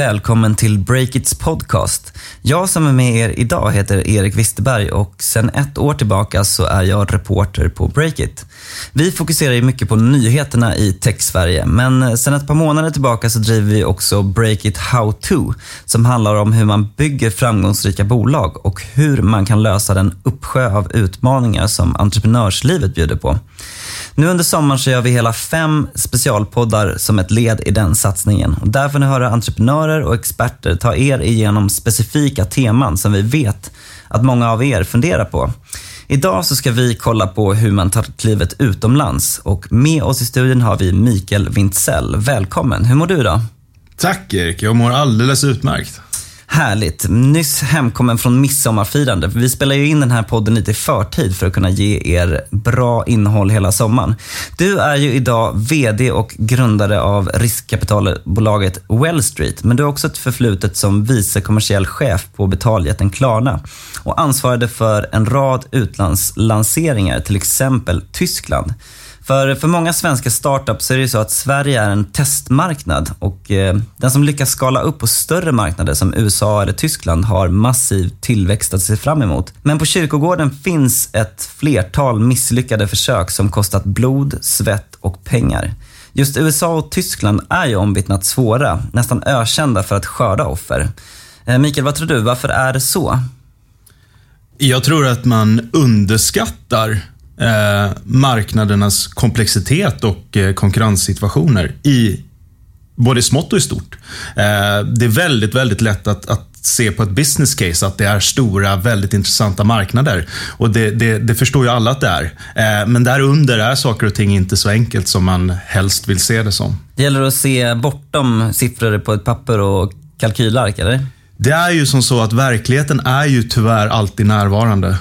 Välkommen till Breakits podcast. Jag som är med er idag heter Erik Wisterberg och sedan ett år tillbaka så är jag reporter på Breakit. Vi fokuserar ju mycket på nyheterna i tech-Sverige, men sedan ett par månader tillbaka så driver vi också Breakit How To, som handlar om hur man bygger framgångsrika bolag och hur man kan lösa den uppsjö av utmaningar som entreprenörslivet bjuder på. Nu under sommaren så gör vi hela fem specialpoddar som ett led i den satsningen. Och där får ni höra entreprenörer och experter ta er igenom specifika teman som vi vet att många av er funderar på. Idag så ska vi kolla på hur man tar klivet utomlands och med oss i studion har vi Mikael Wintzell. Välkommen, hur mår du idag? Tack Erik, jag mår alldeles utmärkt. Härligt. Nyss hemkommen från midsommarfirande. Vi spelar ju in den här podden lite i förtid för att kunna ge er bra innehåll hela sommaren. Du är ju idag VD och grundare av riskkapitalbolaget Wellstreet, men du har också ett förflutet som vice kommersiell chef på betaljätten Klarna och ansvarade för en rad utlandslanseringar, till exempel Tyskland. För, för många svenska startups är det ju så att Sverige är en testmarknad och eh, den som lyckas skala upp på större marknader som USA eller Tyskland har massiv tillväxt att se fram emot. Men på kyrkogården finns ett flertal misslyckade försök som kostat blod, svett och pengar. Just USA och Tyskland är ju omvittnat svåra, nästan ökända för att skörda offer. Eh, Mikael, vad tror du? Varför är det så? Jag tror att man underskattar eh, marknadernas komplexitet och eh, konkurrenssituationer i både smått och i stort. Eh, det är väldigt, väldigt lätt att, att se på ett business case att det är stora, väldigt intressanta marknader. Och det, det, det förstår ju alla att det är. Eh, men där under är saker och ting inte så enkelt som man helst vill se det som. Det gäller att se bortom siffror på ett papper och kalkylark, eller? Det är ju som så att verkligheten är ju tyvärr alltid närvarande.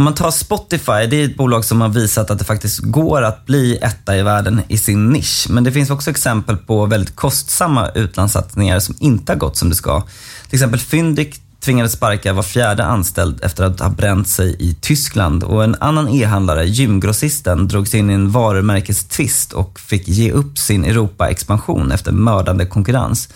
Om man tar Spotify, det är ett bolag som har visat att det faktiskt går att bli etta i världen i sin nisch. Men det finns också exempel på väldigt kostsamma utlandssatsningar som inte har gått som det ska. Till exempel Fyndiq tvingades sparka var fjärde anställd efter att ha bränt sig i Tyskland och en annan e-handlare, gymgrossisten, drogs in i en varumärkestvist och fick ge upp sin Europa-expansion efter mördande konkurrens.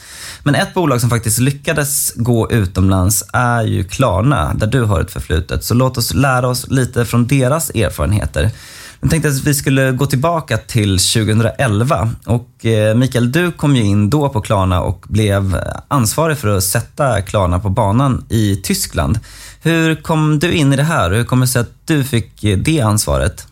Men ett bolag som faktiskt lyckades gå utomlands är ju Klarna, där du har ett förflutet. Så låt oss lära oss lite från deras erfarenheter. Jag tänkte att vi skulle gå tillbaka till 2011. Och eh, Mikael, du kom ju in då på Klarna och blev ansvarig för att sätta Klarna på banan i Tyskland. Hur kom du in i det här hur kommer det sig att du fick eh, det ansvaret?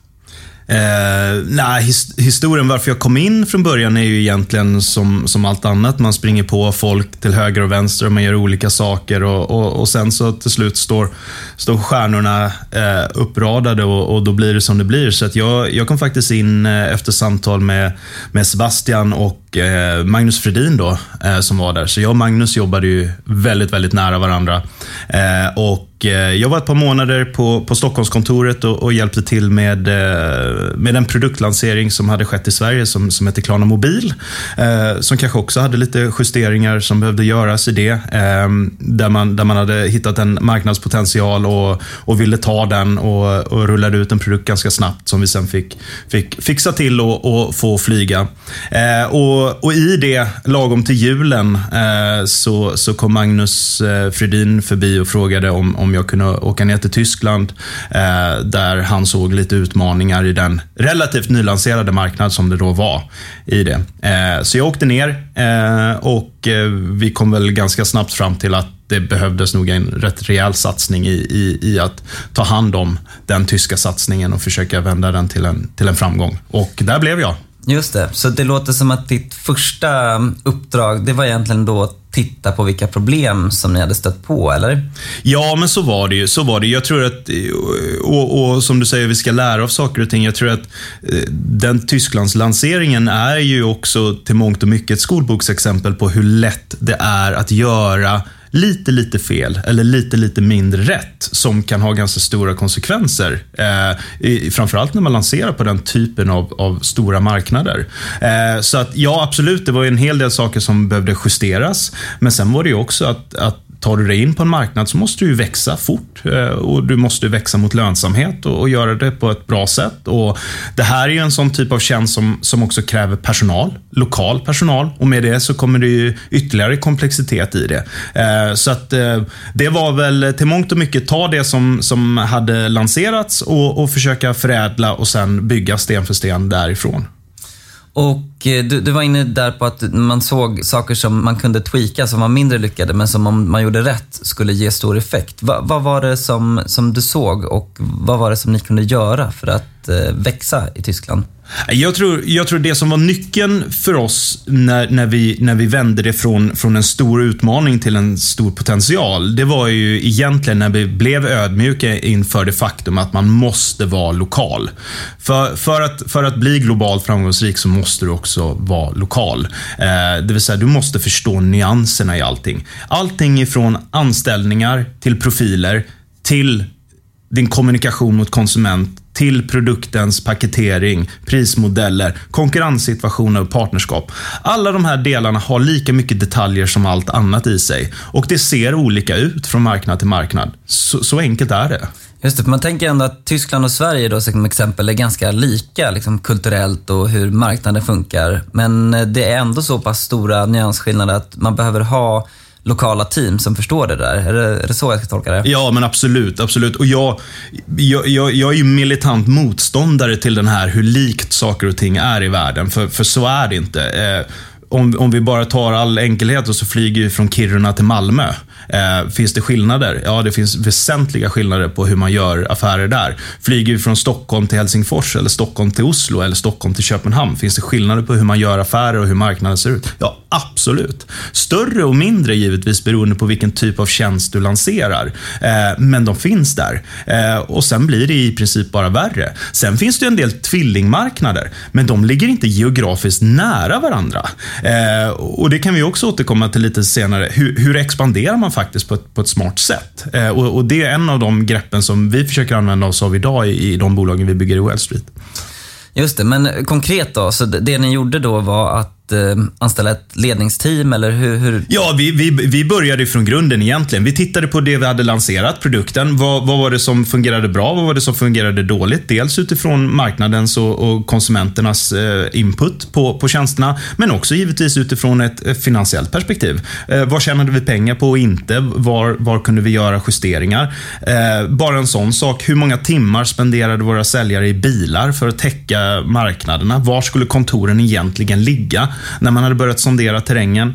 Eh, nej, his historien varför jag kom in från början är ju egentligen som, som allt annat. Man springer på folk till höger och vänster och man gör olika saker och, och, och sen så till slut står, står stjärnorna eh, uppradade och, och, då blir det som det blir. Så att jag, jag kom faktiskt in eh, efter samtal med, med Sebastian och eh, Magnus Fredin då, eh, som var där. Så jag och Magnus jobbade ju väldigt, väldigt nära varandra. Eh, och Eh, jag var ett par månader på, på Stockholmskontoret och, och hjälpte till med, eh, med en produktlansering som hade skett i Sverige som, som heter Klarna Mobil. Eh, som kanske också hade lite justeringar som behövde göras i det. Eh, där, man, där man hade hittat en marknadspotential och, och ville ta den och, och rullade ut en produkt ganska snabbt som vi sen fick, fick fixa till och, och få flyga. Eh, och, och i det, lagom till julen, eh, så, så kom Magnus eh, Fredin förbi och frågade om, om jag kunde åka ner till Tyskland, eh, där han såg lite utmaningar i den relativt nylanserade marknad som det då var i det. Eh, så jag åkte ner eh, och eh, vi kom väl ganska snabbt fram till att det behövdes nog en rätt rejäl satsning i, i, i att ta hand om den tyska satsningen och försöka vända den till en, till en framgång. Och där blev jag. Just det, så det låter som att ditt första uppdrag, det var egentligen då titta på vilka problem som ni hade stött på, eller? Ja, men så var det ju. Så var det. Jag tror att, eh, och, och som du säger, vi ska lära av saker och ting. Jag tror att den den Tysklandslanseringen är ju också till mångt och mycket ett skolboksexempel på hur lätt det är att göra lite, lite fel eller lite, lite mindre rätt som kan ha ganska stora konsekvenser. Eh, framförallt när man lanserar på den typen av, av stora marknader. Eh, så att ja, absolut, det var en hel del saker som behövde justeras. Men sen var det ju också att, att tar du dig in på en marknad så måste du ju växa fort eh, och du måste växa mot lönsamhet och, och, göra det på ett bra sätt. Och det här är ju en sån typ av tjänst som, som också kräver personal, lokal personal och med det så kommer det ju ytterligare komplexitet i det. Eh, så att eh, det var väl till mångt och mycket ta det som, som hade lanserats och, och försöka förädla och sen bygga sten för sten därifrån. Och eh, du, du, var inne där på att man såg saker som man kunde tweaka som var mindre lyckade, men som om man gjorde rätt skulle ge stor effekt. Va, vad var det som, som du såg och vad var det som ni kunde göra för att eh, växa i Tyskland? Jag tror, jag tror det som var nyckeln för oss när, när, vi, när vi vände det från, från en stor utmaning till en stor potential, det var ju egentligen när vi blev ödmjuka inför det faktum att man måste vara lokal. För, för, att, för att bli globalt framgångsrik så måste du också vara lokal. Eh, det vill säga, du måste förstå nyanserna i allting. Allting ifrån anställningar till profiler till din kommunikation mot konsument till produktens paketering, prismodeller, konkurrenssituationer och partnerskap. Alla de här delarna har lika mycket detaljer som allt annat i sig. Och det ser olika ut från marknad till marknad. Så, så enkelt är det. Just det, för man tänker ändå att Tyskland och Sverige då som exempel är ganska lika liksom, kulturellt och hur marknaden funkar. Men eh, det är ändå så pass stora nyansskillnader att man behöver ha lokala team som förstår det där. Är det, är det så jag ska tolka det? Ja, men absolut. absolut. Och jag, jag, jag, jag är ju militant motståndare till den här hur likt saker och ting är i världen. För, för så är det inte. Eh, om, om vi bara tar all enkelhet och så flyger vi från Kiruna till Malmö. Eh, finns det skillnader? Ja, det finns väsentliga skillnader på hur man gör affärer där. Flyger vi från Stockholm till Helsingfors, eller Stockholm till Oslo, eller Stockholm till Köpenhamn? Finns det skillnader på hur man gör affärer och hur marknaden ser ut? Ja, absolut. Större och mindre givetvis beroende på vilken typ av tjänst du lanserar. Eh, men de finns där. Eh, och sen blir det i princip bara värre. Sen finns det en del tvillingmarknader, men de ligger inte geografiskt nära varandra. Eh, och Det kan vi också återkomma till lite senare. Hur, hur expanderar man faktiskt på ett, på ett smart sätt? Eh, och, och, Det är en av de greppen som vi försöker använda oss av idag i, i de bolagen vi bygger i Wall Street. Just det, men konkret då, så det ni gjorde då var att eh, anställa ett ledningsteam eller hur? hur? Ja, vi, vi, vi började från grunden egentligen. Vi tittade på det vi hade lanserat, produkten. Vad, vad var det som fungerade bra? Vad var det som fungerade dåligt? Dels utifrån marknadens och, och konsumenternas eh, input på, på tjänsterna, men också givetvis utifrån ett finansiellt perspektiv. Eh, vad tjänade vi pengar på och inte? Var, var kunde vi göra justeringar? Eh, bara en sån sak. Hur många timmar spenderade våra säljare i bilar för att täcka marknaderna? Var skulle kontoren egentligen ligga? När man hade börjat sondera terrängen.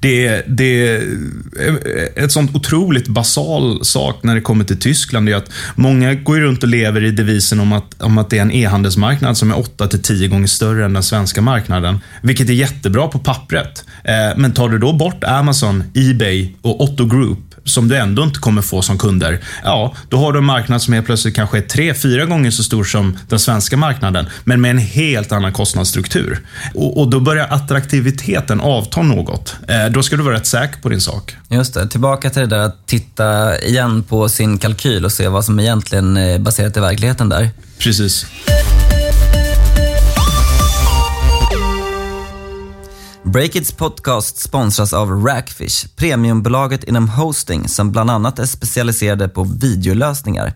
Det, det är ett sånt otroligt basal sak när det kommer till Tyskland. är att många går runt och lever i devisen om att, om att det är en e-handelsmarknad som är 8 till 10 gånger större än den svenska marknaden. Vilket är jättebra på pappret. Eh, men tar du då bort Amazon, Ebay och Otto Group som du ändå inte kommer få som kunder, ja, då har du en marknad som är plötsligt kanske är tre, fyra gånger så stor som den svenska marknaden, men med en helt annan kostnadsstruktur. Och, och då börjar attraktiviteten avta något. Eh, då ska du vara rätt säker på din sak. Just det, tillbaka till det där att titta igen på sin kalkyl och se vad som egentligen är baserat i verkligheten där. Precis. Breakits podcast sponsras av Rackfish, premiumbolaget inom hosting som bland annat är specialiserade på videolösningar.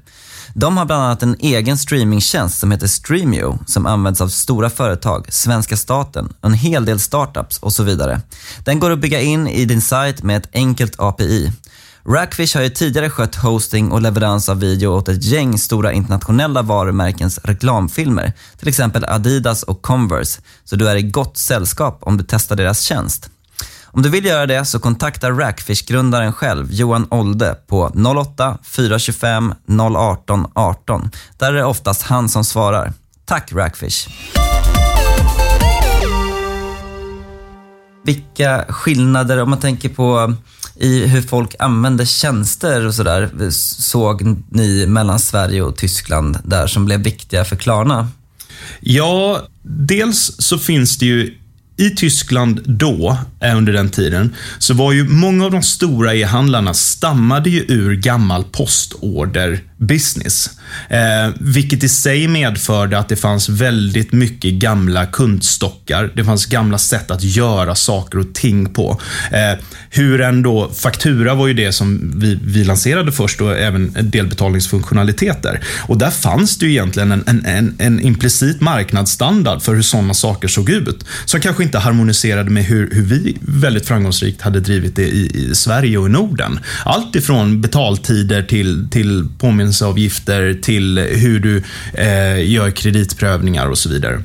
De har bland annat en egen streamingtjänst som heter Streamio som används av stora företag, svenska staten, en hel del startups och så vidare. Den går att bygga in i din sajt med ett enkelt API. Rackfish har ju tidigare skött hosting och leverans av video åt ett gäng stora internationella varumärkens reklamfilmer, till exempel Adidas och Converse, så du är i gott sällskap om du testar deras tjänst. Om du vill göra det så kontakta Rackfish-grundaren själv, Johan Olde, på 08 425 018 18. Där är det oftast han som svarar. Tack Rackfish! Vilka skillnader, om man tänker på i hur folk använder tjänster och sådär, såg ni mellan Sverige och Tyskland där som blev viktiga för Klarna? Ja, dels så finns det ju i Tyskland då, eh, under den tiden, så var ju många av de stora e-handlarna stammade ju ur gammal postorder business. Eh, vilket i sig medförde att det fanns väldigt mycket gamla kundstockar. Det fanns gamla sätt att göra saker och ting på. Eh, hur ändå, faktura var ju det som vi, vi lanserade först och även delbetalningsfunktionaliteter. Och där fanns det ju egentligen en, en, en, en implicit marknadsstandard för hur sådana saker såg ut. Som kanske inte harmoniserade med hur, hur vi väldigt framgångsrikt hade drivit det i, i Sverige och i Norden. Allt ifrån betaltider till, till påminnelseavgifter till hur du eh, gör kreditprövningar och så vidare.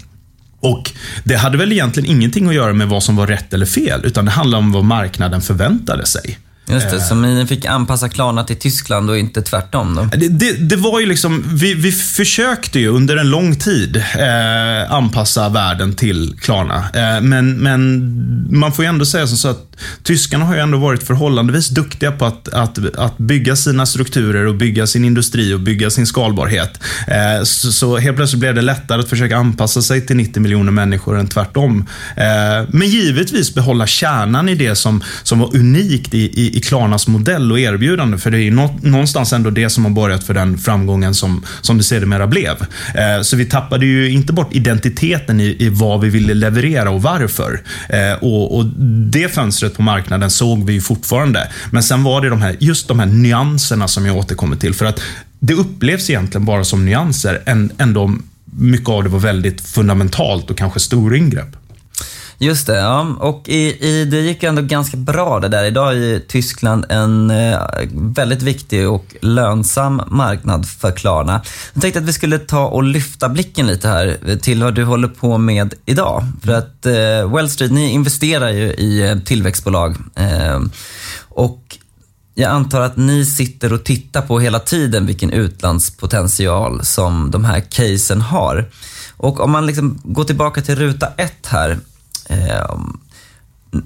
Och Det hade väl egentligen ingenting att göra med vad som var rätt eller fel, utan det handlade om vad marknaden förväntade sig. Just det, så ni fick anpassa Klarna till Tyskland och inte tvärtom då? Det, det, det var ju liksom, vi, vi försökte ju under en lång tid eh, anpassa världen till Klarna. Eh, men, men man får ju ändå säga så att tyskarna har ju ändå varit förhållandevis duktiga på att, att, att bygga sina strukturer och bygga sin industri och bygga sin skalbarhet. Eh, så, så, helt plötsligt blev det lättare att försöka anpassa sig till 90 miljoner människor än tvärtom. Eh, men givetvis behålla kärnan i det som, som var unikt i, i, i Klarnas modell och erbjudande. För det är nå, någonstans ändå det som har börjat för den framgången som, som det sedermera blev. Eh, så vi tappade ju inte bort identiteten i, i vad vi ville leverera och varför. Eh, och, och det fönstret mönstret på marknaden såg vi ju fortfarande. Men sen var det de här, just de här nyanserna som jag återkommer till. För att det upplevs egentligen bara som nyanser, ändå mycket av det var väldigt fundamentalt och kanske stora ingrepp. Just det, ja. Och i, i, det gick ju ändå ganska bra det där. Idag är Tyskland en eh, väldigt viktig och lönsam marknad för Klarna. Jag tänkte att vi skulle ta och lyfta blicken lite här till vad du håller på med idag. För att eh, Wall Street, ni investerar ju i eh, tillväxtbolag. Eh, och jag antar att ni sitter och tittar på hela tiden vilken utlandspotential som de här casen har. Och om man liksom går tillbaka till ruta ett här eh,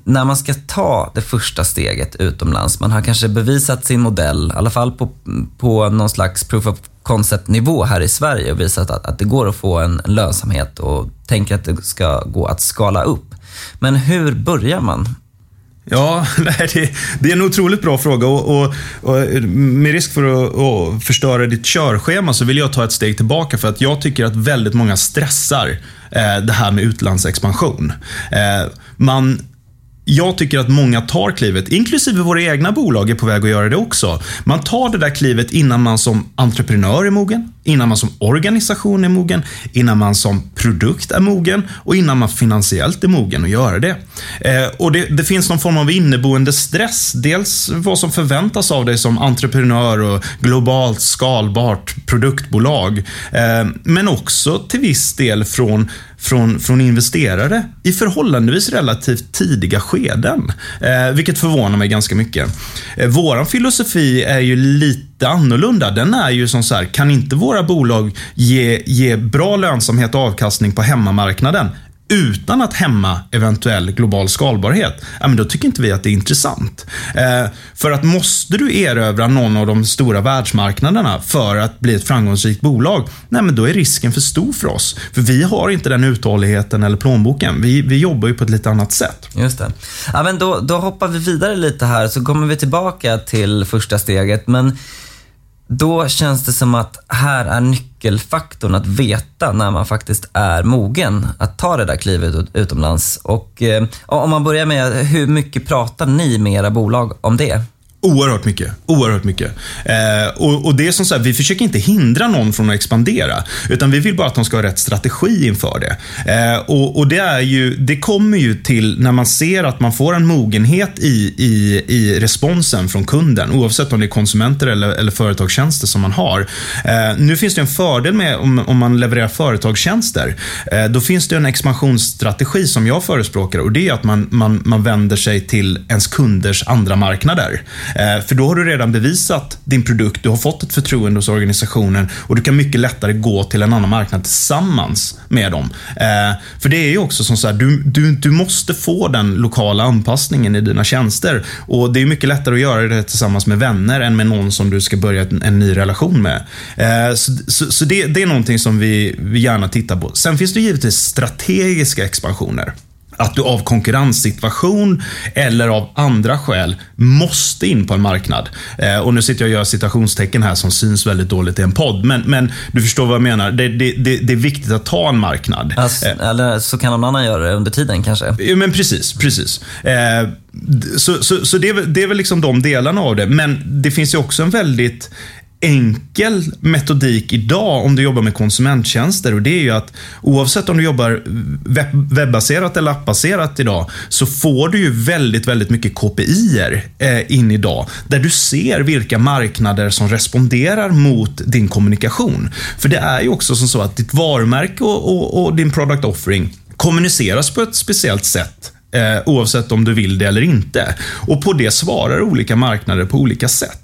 när man ska ta det första steget utomlands, man har kanske bevisat sin modell, i alla fall på, på någon slags proof of concept-nivå här i Sverige och visat att, att det går att få en lönsamhet och tänker att det ska gå att skala upp. Men hur börjar man? Ja, det, det är en otroligt bra fråga och, och, och med risk för att, att förstöra ditt körschema så vill jag ta ett steg tillbaka för att jag tycker att väldigt många stressar eh, det här med utlandsexpansion. Eh, man jag tycker att många tar klivet, inklusive våra egna bolag är på väg att göra det också. Man tar det där klivet innan man som entreprenör är mogen, innan man som organisation är mogen, innan man som produkt är mogen och innan man finansiellt är mogen att göra det. Eh, och det, det, finns någon form av inneboende stress. Dels vad som förväntas av dig som entreprenör och globalt skalbart produktbolag. Eh, men också till viss del från från, från investerare i förhållandevis relativt tidiga skeden. Eh, vilket förvånar mig ganska mycket. Eh, våran filosofi är ju lite annorlunda. Den är ju som så här, kan inte våra bolag ge, ge bra lönsamhet och avkastning på hemmamarknaden utan att hämma eventuell global skalbarhet, ja, men då tycker inte vi att det är intressant. Eh, för att måste du erövra någon av de stora världsmarknaderna för att bli ett framgångsrikt bolag, nej, men då är risken för stor för oss. För vi har inte den uthålligheten eller plånboken. Vi, vi jobbar ju på ett lite annat sätt. Just det. Ja, men då, då hoppar vi vidare lite här, så kommer vi tillbaka till första steget. Men då känns det som att här är nyckelfaktorn att veta när man faktiskt är mogen att ta det där klivet utomlands. Och eh, om man börjar med, hur mycket pratar ni med era bolag om det? Oerhört mycket. Oerhört mycket. Eh, och, och, det är som så här, vi försöker inte hindra någon från att expandera, utan vi vill bara att de ska ha rätt strategi inför det. Eh, och, och, det är ju, det kommer ju till när man ser att man får en mogenhet i, i, i responsen från kunden, oavsett om det är konsumenter eller, eller företagstjänster som man har. Eh, nu finns det en fördel med om, om man levererar företagstjänster. Eh, då finns det en expansionsstrategi som jag förespråkar och det är att man, man, man vänder sig till ens kunders andra marknader. Eh, för då har du redan bevisat din produkt, du har fått ett förtroende hos organisationen och du kan mycket lättare gå till en annan marknad tillsammans med dem. Eh, för det är ju också som så här, du, du, du måste få den lokala anpassningen i dina tjänster. Och det är mycket lättare att göra det tillsammans med vänner än med någon som du ska börja en, en ny relation med. Eh, så, så, så det, det, är någonting som vi, vi gärna tittar på. Sen finns det givetvis strategiska expansioner att du av konkurrenssituation eller av andra skäl måste in på en marknad. Eh, och nu sitter jag och gör citationstecken här som syns väldigt dåligt i en podd. Men, men du förstår vad jag menar. Det, det, det, det är viktigt att ta en marknad. Alltså, eh, eller så kan någon annan göra det under tiden kanske? Ja, men precis. precis. Eh, så så, så det, är, det är väl liksom de delarna av det. Men det finns ju också en väldigt enkel metodik idag om du jobbar med konsumenttjänster och det är ju att oavsett om du jobbar webbaserat eller appbaserat idag så får du ju väldigt, väldigt mycket KPIer eh, in idag där du ser vilka marknader som responderar mot din kommunikation. För det är ju också som så att ditt varumärke och, och, och din product offering kommuniceras på ett speciellt sätt Eh, oavsett om du vill det eller inte. Och på det svarar olika marknader på olika sätt.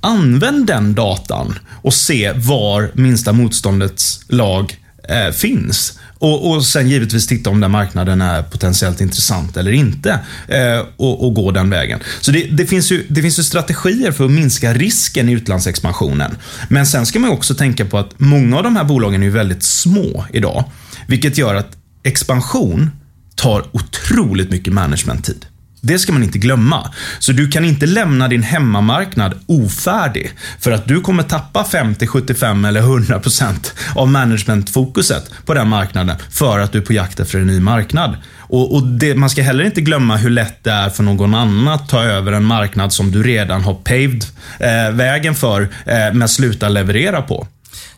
Använd den datan och se var minsta motståndets lag eh, finns. Och, och sen givetvis titta om den marknaden är potentiellt intressant eller inte. Eh, och, och, gå den vägen. Så det, det, finns ju, det finns ju strategier för att minska risken i utlandsexpansionen. Men sen ska man också tänka på att många av de här bolagen är väldigt små idag. Vilket gör att expansion tar otroligt mycket managementtid. Det ska man inte glömma. Så du kan inte lämna din hemmamarknad ofärdig. För att du kommer tappa 50, 75 eller 100% av managementfokuset på den marknaden för att du är på jakt efter en ny marknad. Och, och det, Man ska heller inte glömma hur lätt det är för någon annan att ta över en marknad som du redan har paved eh, vägen för, eh, men sluta leverera på.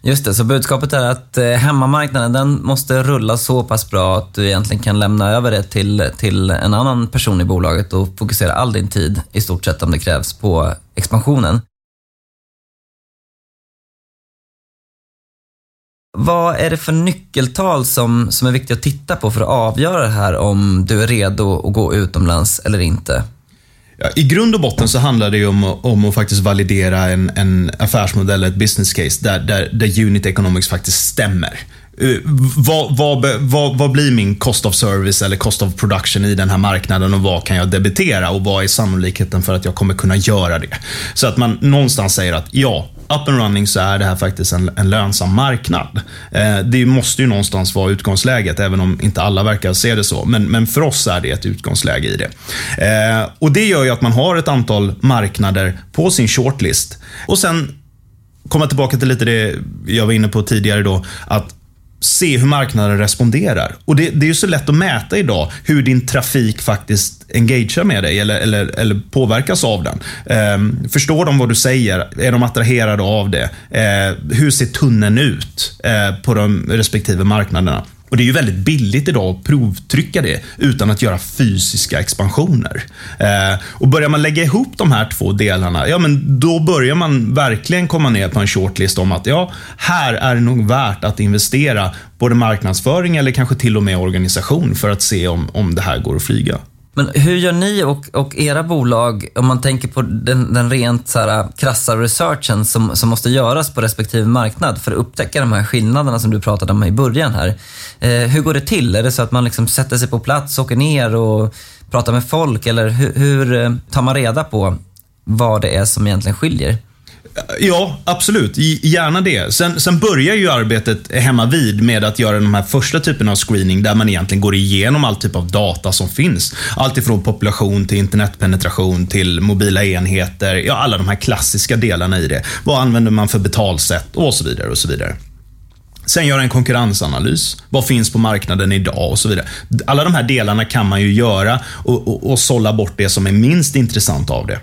Just det, så budskapet är att eh, hemmamarknaden den måste rulla så pass bra att du egentligen kan lämna över det till, till en annan person i bolaget och fokusera all din tid, i stort sett om det krävs, på expansionen. Vad är det för nyckeltal som, som är viktiga att titta på för att avgöra det här om du är redo att gå utomlands eller inte? Ja, I grund och botten så handlar det om, om att faktiskt validera en, en affärsmodell, ett business case, där, där, där unit economics faktiskt stämmer. Eh, vad, vad, vad, vad, blir min cost of service eller cost of production i den här marknaden och vad kan jag debitera och vad är sannolikheten för att jag kommer kunna göra det? Så att man någonstans säger att ja, up and running så är det här faktiskt en, en lönsam marknad. Eh, det måste ju någonstans vara utgångsläget, även om inte alla verkar se det så. Men, men för oss är det ett utgångsläge i det. Eh, och Det gör ju att man har ett antal marknader på sin shortlist. Och sen komma tillbaka till lite det jag var inne på tidigare då, att se hur marknaden responderar. Och det, det, är ju så lätt att mäta idag hur din trafik faktiskt engagerar med dig eller, eller, eller påverkas av den. Eh, förstår de vad du säger? Är de attraherade av det? Eh, hur ser tunneln ut eh, på de respektive marknaderna? Och Det är ju väldigt billigt idag att provtrycka det utan att göra fysiska expansioner. Eh, och Börjar man lägga ihop de här två delarna, ja men då börjar man verkligen komma ner på en shortlist om att ja, här är det nog värt att investera både marknadsföring eller kanske till och med organisation för att se om, om det här går att flyga. Men hur gör ni och, och era bolag, om man tänker på den, den rent så här, krassa researchen som, som måste göras på respektive marknad för att upptäcka de här skillnaderna som du pratade om i början här. Eh, hur går det till? Är det så att man liksom sätter sig på plats, åker ner och pratar med folk eller hur, hur tar man reda på vad det är som egentligen skiljer? Ja, absolut. Gärna det. Sen, sen börjar ju arbetet hemma vid med att göra de här första typerna av screening där man egentligen går igenom all typ av data som finns. Allt ifrån population till internetpenetration till mobila enheter. Ja, alla de här klassiska delarna i det. Vad använder man för betalsätt och så vidare och så vidare. Sen göra en konkurrensanalys. Vad finns på marknaden idag och så vidare. Alla de här delarna kan man ju göra och, och, och sålla bort det som är minst intressant av det.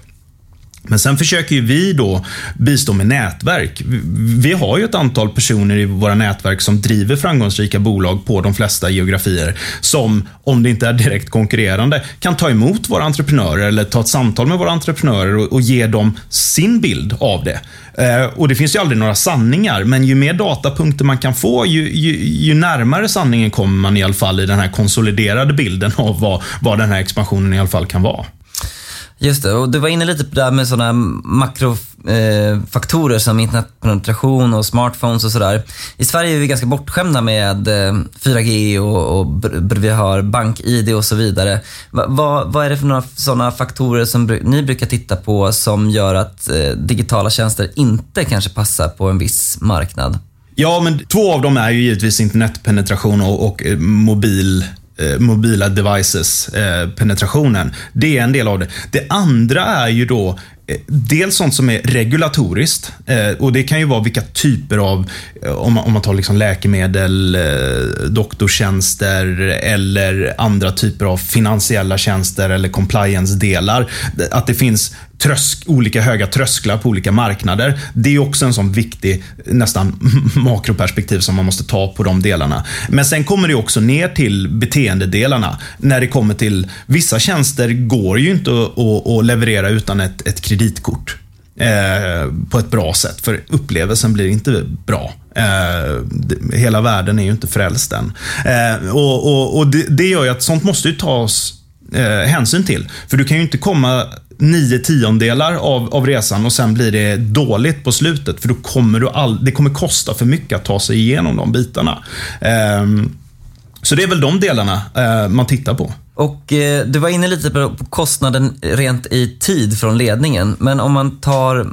Men sen försöker ju vi då bistå med nätverk. Vi har ju ett antal personer i våra nätverk som driver framgångsrika bolag på de flesta geografier. Som, om det inte är direkt konkurrerande, kan ta emot våra entreprenörer eller ta ett samtal med våra entreprenörer och, och ge dem sin bild av det. Eh, och Det finns ju aldrig några sanningar, men ju mer datapunkter man kan få, ju, ju, ju, närmare sanningen kommer man i alla fall i den här konsoliderade bilden av vad, vad den här expansionen i alla fall kan vara. Just det, och du var inne lite på det här med sådana makrofaktorer eh, som internetpenetration och smartphones och sådär. I Sverige är vi ganska bortskämda med eh, 4G och, och vi har bank-id och så vidare. Va, va, vad är det för några sådana faktorer som ni brukar titta på som gör att eh, digitala tjänster inte kanske passar på en viss marknad? Ja, men två av dem är ju givetvis internetpenetration och, och eh, mobil Eh, mobila devices, eh, penetrationen. Det är en del av det. Det andra är ju då eh, dels sånt som är regulatoriskt. Eh, och Det kan ju vara vilka typer av, om man, om man tar liksom läkemedel, doktortjänster eller andra typer av finansiella tjänster eller compliance-delar. Att det finns trösk, olika höga trösklar på olika marknader. Det är också en sån viktig, nästan makroperspektiv som man måste ta på de delarna. Men sen kommer det också ner till beteendedelarna. När det kommer till, vissa tjänster går ju inte att, att, att leverera utan ett, ett kreditkort. Eh, på ett bra sätt, för upplevelsen blir inte bra. Eh, hela världen är ju inte frälst än. Eh, och, och, och det, det, gör ju att sånt måste ju tas eh, hänsyn till. För du kan ju inte komma nio tiondelar av, av resan och sen blir det dåligt på slutet. För då kommer du all, det kommer kosta för mycket att ta sig igenom de bitarna. Eh, så det är väl de delarna eh, man tittar på. Och eh, Du var inne lite på kostnaden rent i tid från ledningen. Men om man tar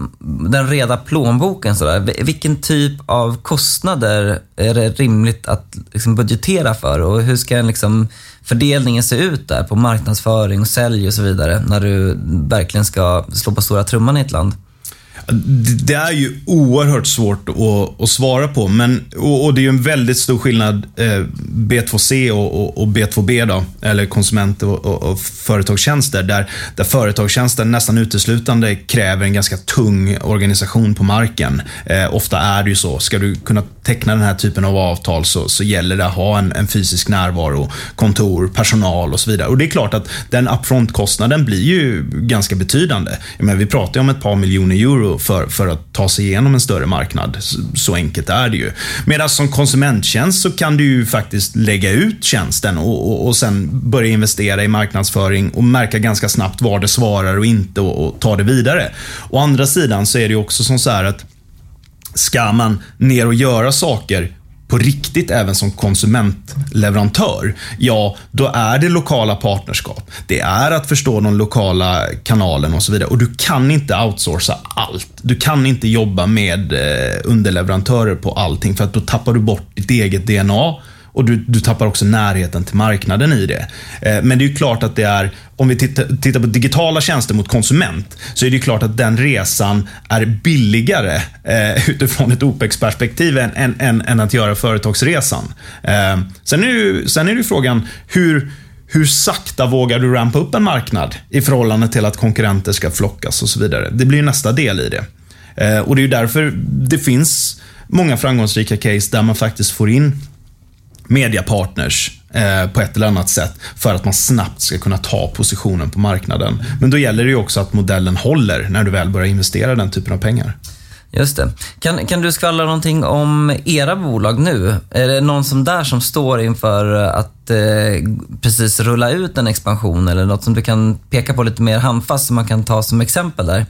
den reda plånboken, sådär, vilken typ av kostnader är det rimligt att liksom, budgetera för? Och hur ska liksom, fördelningen se ut där på marknadsföring, och sälj och så vidare när du verkligen ska slå på stora trumman i ett land? Det är ju oerhört svårt att, att svara på, men, och, och, det är ju en väldigt stor skillnad eh, B2C och, och, B2B, då, eller konsument och, och, företagstjänster, där, där företagstjänster nästan uteslutande kräver en ganska tung organisation på marken. Eh, ofta är det ju så, ska du kunna teckna den här typen av avtal så, så gäller det att ha en, en fysisk närvaro, kontor, personal och så vidare. Och det är klart att den upfront-kostnaden blir ju ganska betydande. Men vi pratar ju om ett par miljoner euro för, för att ta sig igenom en större marknad. Så, så enkelt är det ju. Medan som konsumenttjänst så kan du ju faktiskt lägga ut tjänsten och, och, och sen börja investera i marknadsföring och märka ganska snabbt var det svarar och inte och, och ta det vidare. Å andra sidan så är det ju också som så här att ska man ner och göra saker på riktigt även som konsumentleverantör, ja, då är det lokala partnerskap. Det är att förstå de lokala kanalen och så vidare. Och du kan inte outsourca allt. Du kan inte jobba med eh, underleverantörer på allting, för att då tappar du bort ditt eget DNA och du, du tappar också närheten till marknaden i det. Eh, men det är ju klart att det är, om vi tittar, tittar, på digitala tjänster mot konsument, så är det klart att den resan är billigare eh, utifrån ett OPEX-perspektiv än, än, än, än, att göra företagsresan. Eh, sen, är ju, sen är det frågan, hur, hur sakta vågar du rampa upp en marknad i förhållande till att konkurrenter ska flockas och så vidare. Det blir nästa del i det. Eh, och Det är därför det finns många framgångsrika case där man faktiskt får in mediapartners eh, på ett eller annat sätt för att man snabbt ska kunna ta positionen på marknaden. Men då gäller det ju också att modellen håller när du väl börjar investera den typen av pengar. Just det. Kan, kan du skvallra någonting om era bolag nu? Är det någon som där som står inför att eh, precis rulla ut en expansion eller något som du kan peka på lite mer handfast som man kan ta som exempel där?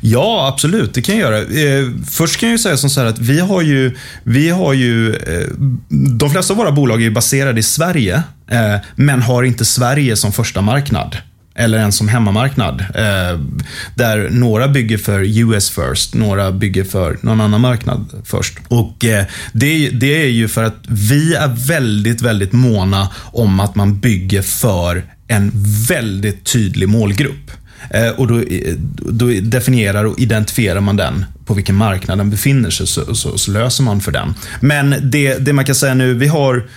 Ja, absolut. Det kan jag göra. Eh, först kan jag säga som så att vi har ju, vi har ju eh, de flesta av våra bolag är baserade i Sverige, eh, men har inte Sverige som första marknad eller ens som hemmamarknad. Eh, där några bygger för US first, några bygger för någon annan marknad först. Och eh, det, det är ju för att vi är väldigt, väldigt måna om att man bygger för en väldigt tydlig målgrupp. Eh, och då, eh, då, definierar och identifierar man den på vilken marknad den befinner sig, så, så, så löser man för den. Men det, det man kan säga nu, vi har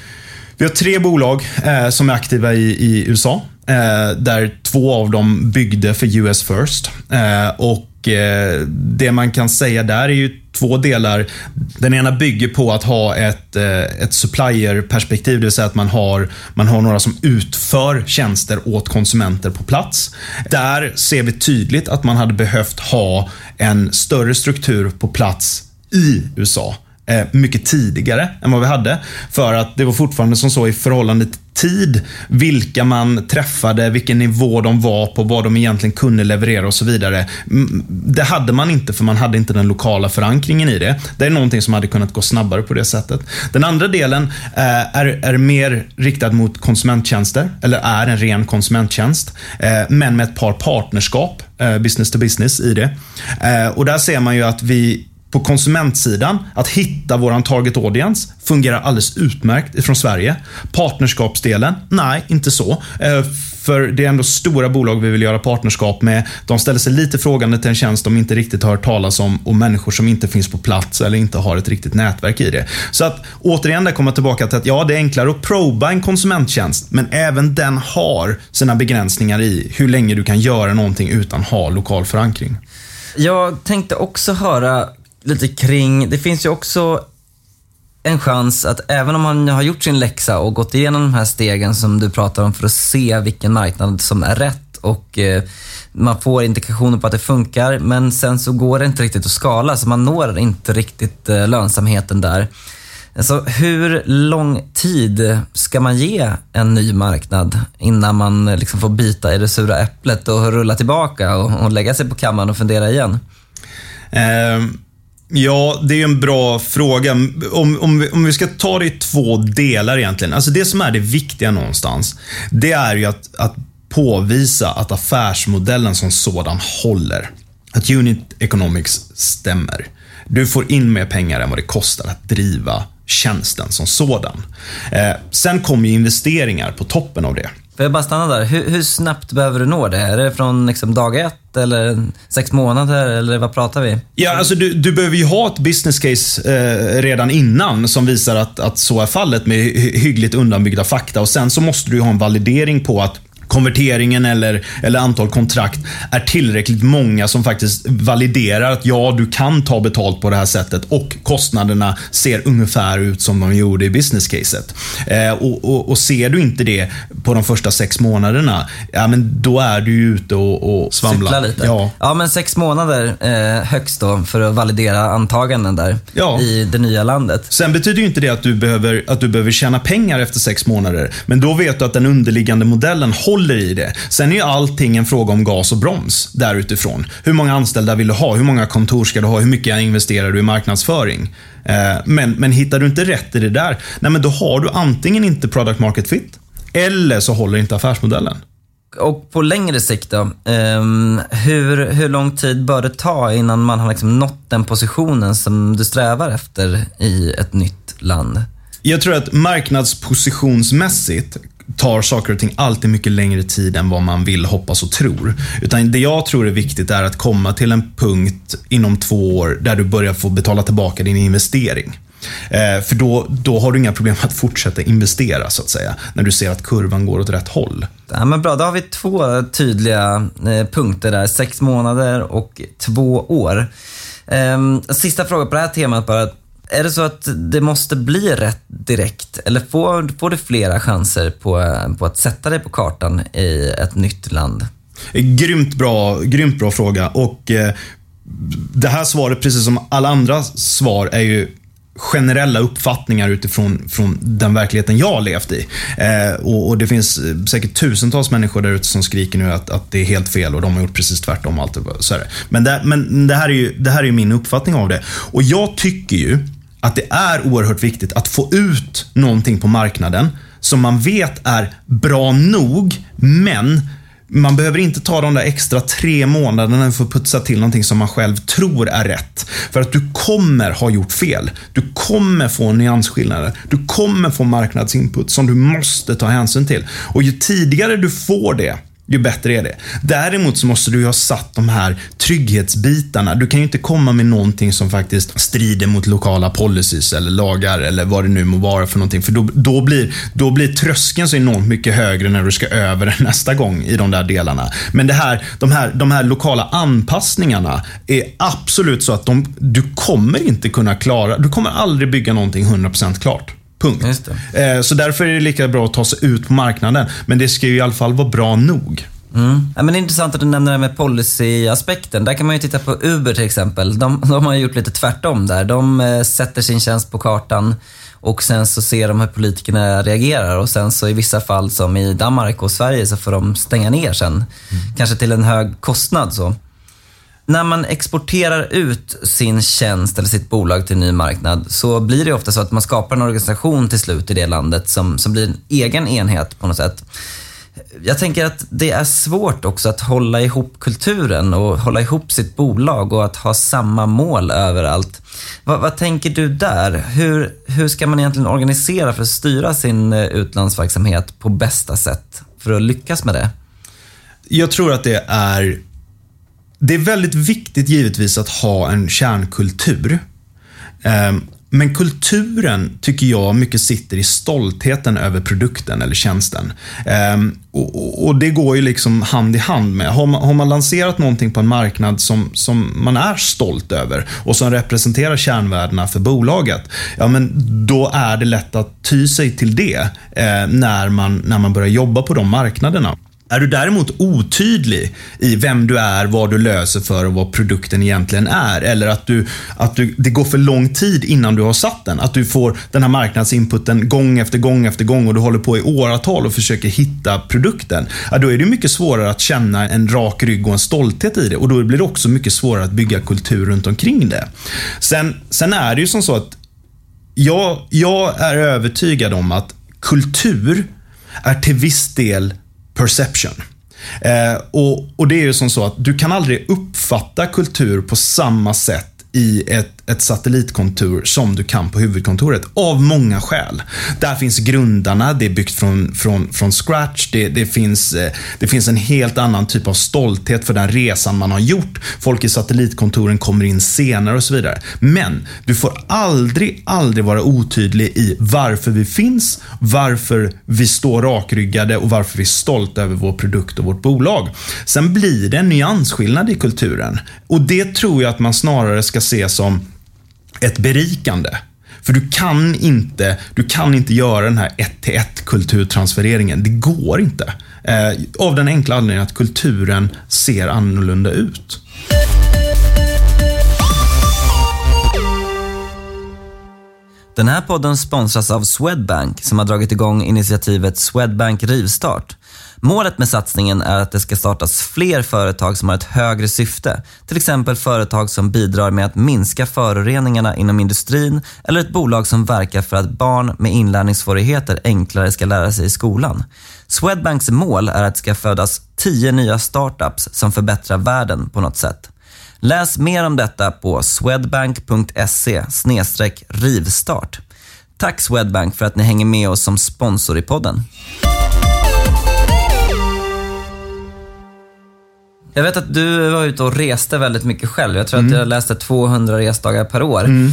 vi har tre bolag eh, som är aktiva i, i USA. Eh, där två av dem byggde för US First. Eh, och eh, Det man kan säga där är ju två delar. Den ena bygger på att ha ett, eh, ett supplier-perspektiv, det vill säga att man har, man har några som utför tjänster åt konsumenter på plats. Där ser vi tydligt att man hade behövt ha en större struktur på plats i USA Eh, mycket tidigare än vad vi hade. För att det var fortfarande som så i förhållande till tid, vilka man träffade, vilken nivå de var på, vad de egentligen kunde leverera och så vidare. Mm, det hade man inte för man hade inte den lokala förankringen i det. Det är någonting som hade kunnat gå snabbare på det sättet. Den andra delen eh, är, är mer riktad mot konsumenttjänster, eller är en ren konsumenttjänst, eh, men med ett par partnerskap, business to business i det. Och där ser man ju att vi på konsumentsidan, att hitta våran target audience, fungerar alldeles utmärkt från Sverige. Partnerskapsdelen, nej, inte så. Eh, för det är ändå stora bolag vi vill göra partnerskap med. De ställer sig lite frågande till en tjänst de inte riktigt har hört talas om och människor som inte finns på plats eller inte har ett riktigt nätverk i det. Så att återigen, där kommer tillbaka till att ja, det är enklare att proba en konsumenttjänst, men även den har sina begränsningar i hur länge du kan göra någonting utan ha lokal förankring. Jag tänkte också höra lite kring, det finns ju också en chans att även om man har gjort sin läxa och gått igenom de här stegen som du pratar om för att se vilken marknad som är rätt och eh, man får indikationer på att det funkar men sen så går det inte riktigt att skala så man når inte riktigt eh, lönsamheten där. Alltså, hur lång tid ska man ge en ny marknad innan man eh, liksom får bita i det sura äpplet och rulla tillbaka och, och lägga sig på kammaren och fundera igen? Um Ja, det är en bra fråga. Om, om, vi, om vi ska ta det i två delar egentligen. Alltså det som är det viktiga någonstans, det är ju att, att påvisa att affärsmodellen som sådan håller. Att unit economics stämmer. Du får in mer pengar än vad det kostar att driva tjänsten som sådan. Eh, sen kommer investeringar på toppen av det. Får jag bara stanna där? Hur, hur, snabbt behöver du nå det? Är det från liksom dag ett eller sex månader eller vad pratar vi? Ja, alltså du, du behöver ju ha ett business case eh, redan innan som visar att, att så är fallet med hyggligt undanbyggda fakta och sen så måste du ha en validering på att konverteringen eller, eller antal kontrakt är tillräckligt många som faktiskt validerar att ja, du kan ta betalt på det här sättet och kostnaderna ser ungefär ut som de gjorde i business caset. Eh, och, och, och, ser du inte det på de första sex månaderna, ja men då är du ju ute och, och svamlar. Cykla lite. Ja. ja, men sex månader eh, högst då för att validera antaganden där ja. i det nya landet. Sen betyder ju inte det att du, behöver, att du behöver tjäna pengar efter sex månader. Men då vet du att den underliggande modellen håller håller i det. Sen är ju allting en fråga om gas och broms där utifrån. Hur många anställda vill du ha? Hur många kontor ska du ha? Hur mycket investerar du i marknadsföring? Eh, men, men hittar du inte rätt i det där, nej men då har du antingen inte product market fit, eller så håller inte affärsmodellen. Och på längre sikt då, um, hur, hur lång tid bör det ta innan man har liksom nått den positionen som du strävar efter i ett nytt land? Jag tror att marknadspositionsmässigt tar saker och ting alltid mycket längre tid än vad man vill, hoppas och tror. Utan det jag tror är viktigt är att komma till en punkt inom två år där du börjar få betala tillbaka din investering. Eh, för då, då har du inga problem att fortsätta investera, så att säga. När du ser att kurvan går åt rätt håll. Ja, men bra, då har vi två tydliga eh, punkter där. Sex månader och två år. Eh, sista frågan på det här temat bara. Är det så att det måste bli rätt direkt eller får, får du flera chanser på, på att sätta dig på kartan i ett nytt land? Grymt bra, grymt bra fråga. Och eh, Det här svaret, precis som alla andra svar, är ju generella uppfattningar utifrån från den verkligheten jag har levt i. Eh, och, och, Det finns eh, säkert tusentals människor där ute som skriker nu att, att det är helt fel och de har gjort precis tvärtom. Allt så är det. Men, det, men det här är ju det här är min uppfattning av det. Och jag tycker ju att det är oerhört viktigt att få ut någonting på marknaden som man vet är bra nog, men man behöver inte ta de där extra tre månaderna för att putsa till någonting som man själv tror är rätt. För att du kommer ha gjort fel. Du kommer få nyansskillnader. Du kommer få marknadsinput som du måste ta hänsyn till. Och ju tidigare du får det, ju bättre är det. Däremot så måste du ju ha satt de här trygghetsbitarna. Du kan ju inte komma med någonting som faktiskt strider mot lokala policies eller lagar eller vad det nu må vara för någonting. För då, då, blir, då blir tröskeln så enormt mycket högre när du ska över nästa gång i de där delarna. Men det här, de, här, de här lokala anpassningarna är absolut så att de, du kommer inte kunna klara, du kommer aldrig bygga någonting 100% klart. Punkt. Eh, så därför är det lika bra att ta sig ut på marknaden. Men det ska ju i alla fall vara bra nog. Mm. Ja, men det är intressant att du nämner det med policyaspekten. Där kan man ju titta på Uber till exempel. De, de har gjort lite tvärtom där. De eh, sätter sin tjänst på kartan och sen så ser de hur politikerna reagerar och sen så i vissa fall som i Danmark och Sverige så får de stänga ner sen. Mm. Kanske till en hög kostnad så när man exporterar ut sin tjänst eller sitt bolag till en ny marknad så blir det ofta så att man skapar en organisation till slut i det landet som, som blir en egen enhet på något sätt. Jag tänker att det är svårt också att hålla ihop kulturen och hålla ihop sitt bolag och att ha samma mål överallt. Vad, vad tänker du där? Hur, hur ska man egentligen organisera för att styra sin eh, utlandsverksamhet på bästa sätt för att lyckas med det? Jag tror att det är det är väldigt viktigt givetvis att ha en kärnkultur. Ehm, men kulturen tycker jag mycket sitter i stoltheten över produkten eller tjänsten. Ehm, och, det går ju liksom hand i hand med. Har man, har man lanserat någonting på en marknad som, som man är stolt över och som representerar kärnvärdena för bolaget, ja men då är det lätt att ty sig till det eh, när, man, när man börjar jobba på de marknaderna. Är du däremot otydlig i vem du är, vad du löser för och vad produkten egentligen är, eller att, du, att du, det går för lång tid innan du har satt den, att du får den här marknadsinputen gång efter gång efter gång och du håller på i åratal och försöker hitta produkten, ja, då är det mycket svårare att känna en rak rygg och en stolthet i det och då blir det också mycket svårare att bygga kultur runt omkring det. Sen, sen är det ju som så att jag, jag är övertygad om att kultur är till viss del perception. Eh, och, och det är ju som så att du kan aldrig uppfatta kultur på samma sätt i ett ett satellitkontor som du kan på huvudkontoret. Av många skäl. Där finns grundarna, det är byggt från, från, från scratch. Det, det, finns, eh, det finns en helt annan typ av stolthet för den resan man har gjort. Folk i satellitkontoren kommer in senare och så vidare. Men du får aldrig, aldrig vara otydlig i varför vi finns, varför vi står rakryggade och varför vi är stolta över vår produkt och vårt bolag. Sen blir det en nyansskillnad i kulturen. Och det tror jag att man snarare ska se som ett berikande. För du kan inte, du kan inte göra den här ett till ett kulturtransfereringen. Det går inte. Eh, av den enkla anledningen att kulturen ser annorlunda ut. Den här podden sponsras av Swedbank som har dragit igång initiativet Swedbank Rivstart. Målet med satsningen är att det ska startas fler företag som har ett högre syfte. Till exempel företag som bidrar med att minska föroreningarna inom industrin eller ett bolag som verkar för att barn med inlärningssvårigheter enklare ska lära sig i skolan. Swedbanks mål är att det ska födas 10 nya startups som förbättrar världen på något sätt. Läs mer om detta på swedbank.se rivstart. Tack Swedbank för att ni hänger med oss som sponsor i podden. Jag vet att du var ute och reste väldigt mycket själv. Jag tror mm. att jag läste 200 resdagar per år. Mm.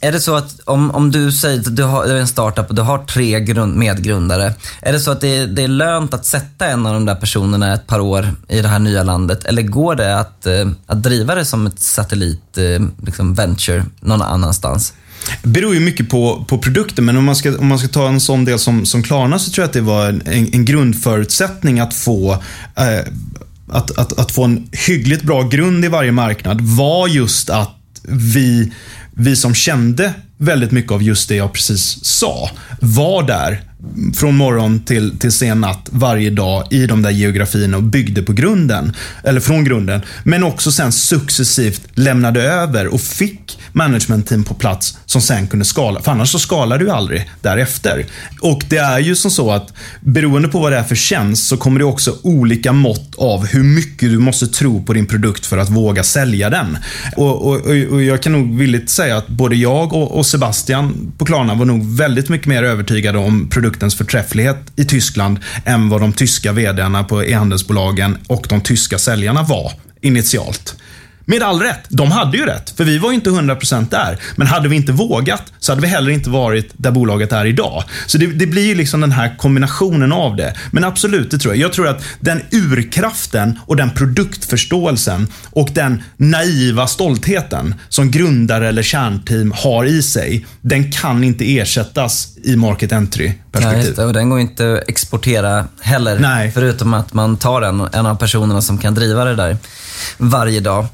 Är det så att om, om du säger att du har en startup och du har tre grund, medgrundare. Är det så att det är, det är lönt att sätta en av de där personerna ett par år i det här nya landet? Eller går det att, eh, att driva det som ett satellit eh, liksom venture någon annanstans? Det beror ju mycket på, på produkten, men om man, ska, om man ska ta en sån del som, som Klarna så tror jag att det var en, en grundförutsättning att få eh, att, att, att få en hyggligt bra grund i varje marknad var just att vi, vi som kände väldigt mycket av just det jag precis sa, var där från morgon till, till sen natt varje dag i de där geografierna och byggde på grunden, eller från grunden. Men också sen successivt lämnade över och fick managementteam på plats som sen kunde skala. För annars så skalar du aldrig därefter. Och det är ju som så att beroende på vad det är för tjänst så kommer det också olika mått av hur mycket du måste tro på din produkt för att våga sälja den. Och, och, och jag kan nog villigt säga att både jag och, och Sebastian på Klarna var nog väldigt mycket mer övertygade om produktens förträfflighet i Tyskland än vad de tyska vdarna på e-handelsbolagen och de tyska säljarna var initialt. Med all rätt. De hade ju rätt, för vi var ju inte 100% där. Men hade vi inte vågat så hade vi heller inte varit där bolaget är idag. Så det, det blir ju liksom den här kombinationen av det. Men absolut, det tror jag. Jag tror att den urkraften och den produktförståelsen och den naiva stoltheten som grundare eller kärnteam har i sig, den kan inte ersättas i market entry-perspektiv. Ja, och den går inte att exportera heller. Nej. Förutom att man tar en, en av personerna som kan driva det där varje dag.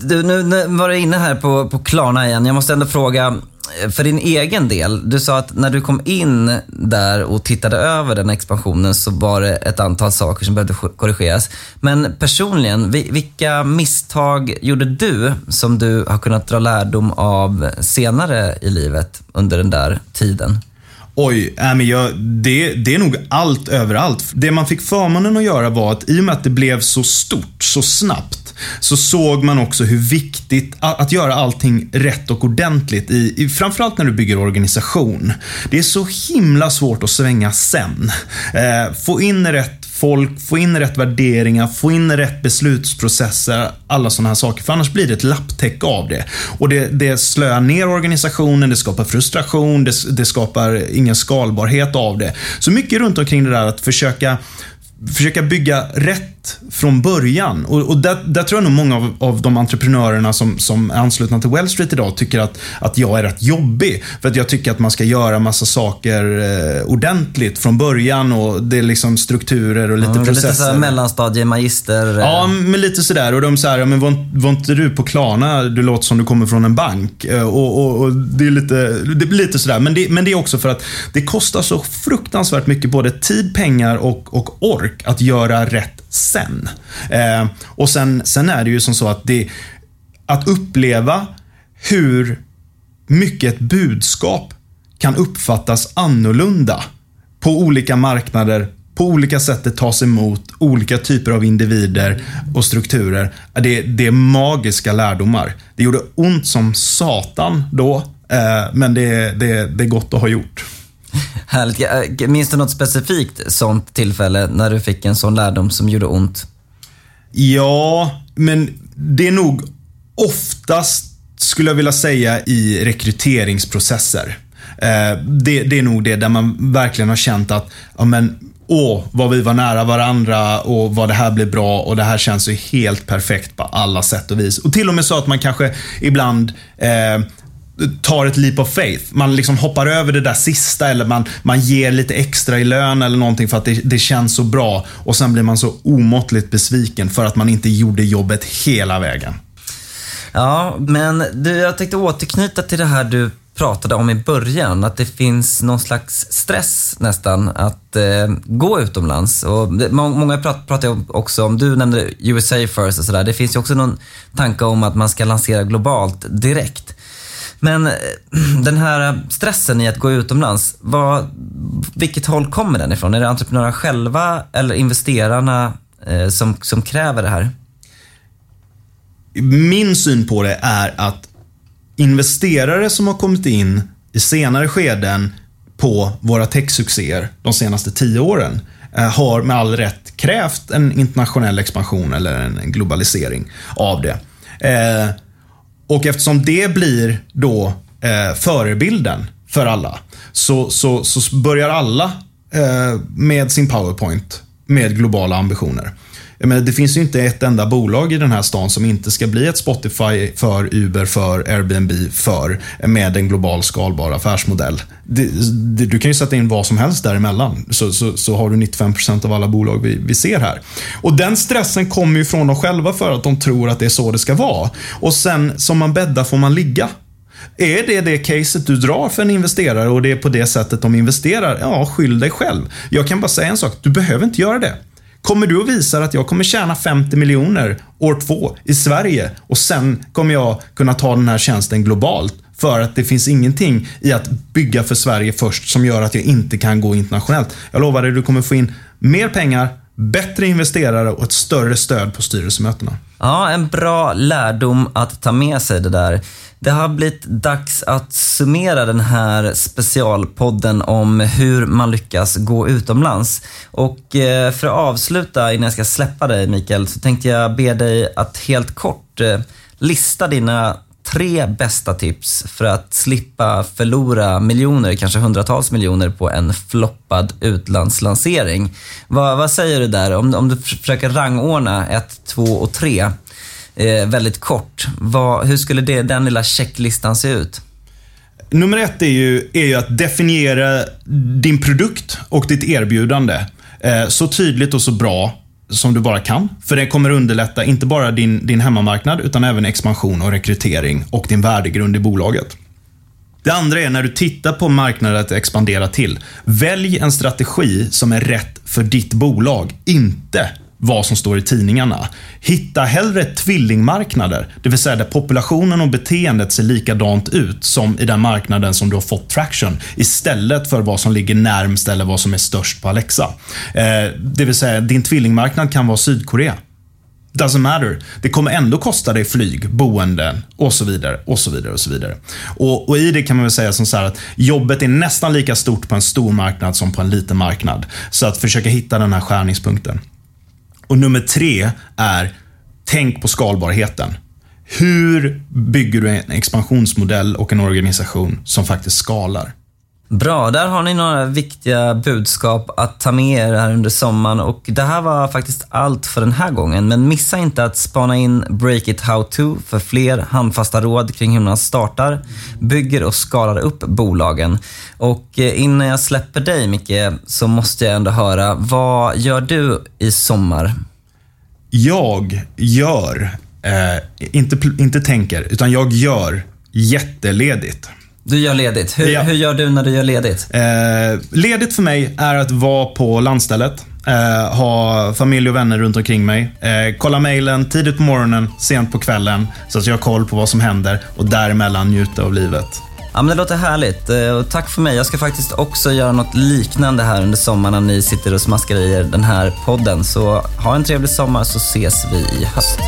Du, nu, nu var du inne här på, på Klarna igen. Jag måste ändå fråga, eh, för din egen del. Du sa att när du kom in där och tittade över den expansionen så var det ett antal saker som behövde korrigeras. Men personligen, vilka misstag gjorde du som du har kunnat dra lärdom av senare i livet under den där tiden? Oj, äh, men jag, det, det är nog allt överallt. Det man fick förmånen att göra var att i och med att det blev så stort, så snabbt, så såg man också hur viktigt att, göra allting rätt och ordentligt, i, i, framförallt när du bygger organisation. Det är så himla svårt att svänga sen. Eh, få in rätt folk, få in rätt värderingar, få in rätt beslutsprocesser, alla sådana här saker. För annars blir det ett lapptäcke av det. Och det, det slöar ner organisationen, det skapar frustration, det, det skapar ingen skalbarhet av det. Så mycket runt omkring det där att försöka försöka bygga rätt från början. Och, och där, där, tror jag nog många av, av de entreprenörerna som, som är anslutna till Wall Street idag tycker att, att jag är rätt jobbig. För att jag tycker att man ska göra massa saker eh, ordentligt från början och det är liksom strukturer och lite mm, processer. Lite såhär mellanstadie, magister. Eh. Ja, men lite sådär. Och de säger, ja, men var, var inte du på Klarna? Du låter som du kommer från en bank. Eh, och, och, och det är lite, det blir lite sådär. Men det, men det är också för att det kostar så fruktansvärt mycket både tid, pengar och, och ork att göra rätt sen. Eh, och sen, sen är det ju som så att det, att uppleva hur mycket ett budskap kan uppfattas annorlunda på olika marknader, på olika sätt det tas emot, olika typer av individer och strukturer. Det, det är magiska lärdomar. Det gjorde ont som satan då, eh, men det, det, det är gott att ha gjort. Härligt. Eh, minns du något specifikt sånt tillfälle när du fick en sån lärdom som gjorde ont? Ja, men det är nog oftast, skulle jag vilja säga, i rekryteringsprocesser. Eh, det, det, är nog det där man verkligen har känt att, ja men, åh, vad vi var nära varandra och vad det här blir bra och det här känns ju helt perfekt på alla sätt och vis. Och till och med så att man kanske ibland eh, tar ett leap of faith. Man liksom hoppar över det där sista eller man, man ger lite extra i lön eller någonting för att det, det känns så bra. Och sen blir man så omåttligt besviken för att man inte gjorde jobbet hela vägen. Ja, men du, jag tänkte återknyta till det här du pratade om i början, att det finns någon slags stress nästan att eh, gå utomlands. Och det, många pratar, pratar också om, du nämnde USA first och sådär, det finns ju också någon tanke om att man ska lansera globalt direkt. Men eh, den här eh, stressen i att gå utomlands, vad, vilket håll kommer den ifrån? Är det entreprenörerna själva eller investerarna eh, som, som kräver det här? Min syn på det är att investerare som har kommit in i senare skeden på våra techsuccéer de senaste tio åren eh, har med all rätt krävt en internationell expansion eller en globalisering av det. Och eftersom det blir då eh, förebilden för alla, så, så, så börjar alla eh, med sin PowerPoint med globala ambitioner. Jag menar, det finns ju inte ett enda bolag i den här stan som inte ska bli ett Spotify för Uber, för Airbnb, för med en global skalbar affärsmodell. Det, det, du kan ju sätta in vad som helst däremellan, så, så, så har du 95% av alla bolag vi, vi ser här. Och den stressen kommer ju från dem själva för att de tror att det är så det ska vara. Och sen, som man bäddar får man ligga. Är det det caset du drar för en investerare och det är på det sättet de investerar? Ja, skyll dig själv. Jag kan bara säga en sak, du behöver inte göra det. Kommer du och visar att jag kommer tjäna 50 miljoner år två i Sverige och sen kommer jag kunna ta den här tjänsten globalt för att det finns ingenting i att bygga för Sverige först som gör att jag inte kan gå internationellt. Jag lovar dig, du kommer få in mer pengar, bättre investerare och ett större stöd på styrelsemötena. Ja, en bra lärdom att ta med sig det där. Det har blivit dags att summera den här specialpodden om hur man lyckas gå utomlands. Och eh, för att avsluta innan jag ska släppa dig Mikael, så tänkte jag be dig att helt kort eh, lista dina tre bästa tips för att slippa förlora miljoner, kanske hundratals miljoner på en floppad utlandslansering. Vad, vad säger du där? Om, om du försöker rangordna ett, två och tre eh, väldigt kort. Vad, hur skulle det, den lilla checklistan se ut? Nummer ett är ju, är ju att definiera din produkt och ditt erbjudande eh, så tydligt och så bra som du bara kan. För det kommer underlätta inte bara din, din hemmamarknad utan även expansion och rekrytering och din värdegrund i bolaget. Det andra är när du tittar på marknaden att expandera till. Välj en strategi som är rätt för ditt bolag, inte vad som står i tidningarna. Hitta hellre tvillingmarknader, det vill säga där populationen och beteendet ser likadant ut som i den marknaden som du har fått traction, istället för vad som ligger närmst eller vad som är störst på Alexa. Eh, det vill säga, din tvillingmarknad kan vara Sydkorea. Doesn't matter. Det kommer ändå kosta dig flyg, boenden och så vidare. Och så vidare och så vidare. Och, och i det kan man väl säga som så här att jobbet är nästan lika stort på en stor marknad som på en liten marknad. Så att försöka hitta den här skärningspunkten. Och nummer tre är, tänk på skalbarheten. Hur bygger du en expansionsmodell och en organisation som faktiskt skalar? Bra, där har ni några viktiga budskap att ta med er här under sommaren. Och det här var faktiskt allt för den här gången. Men missa inte att spana in Break It How To för fler handfasta råd kring hur man startar, bygger och skalar upp bolagen. Och eh, innan jag släpper dig Micke, så måste jag ändå höra, vad gör du i sommar? Jag gör, eh, inte, inte tänker, utan jag gör jätteledigt. Du gör ledigt. Hur, ja. hur gör du när du gör ledigt? Eh, ledigt för mig är att vara på landstället. Eh, ha familj och vänner runt omkring mig. Eh, kolla mejlen tidigt på morgonen, sent på kvällen. Så att jag har koll på vad som händer och däremellan njuta av livet. Ja, men det låter härligt. Eh, och tack för mig. Jag ska faktiskt också göra något liknande här under sommaren när ni sitter och smaskar i er den här podden. Så ha en trevlig sommar så ses vi i höst.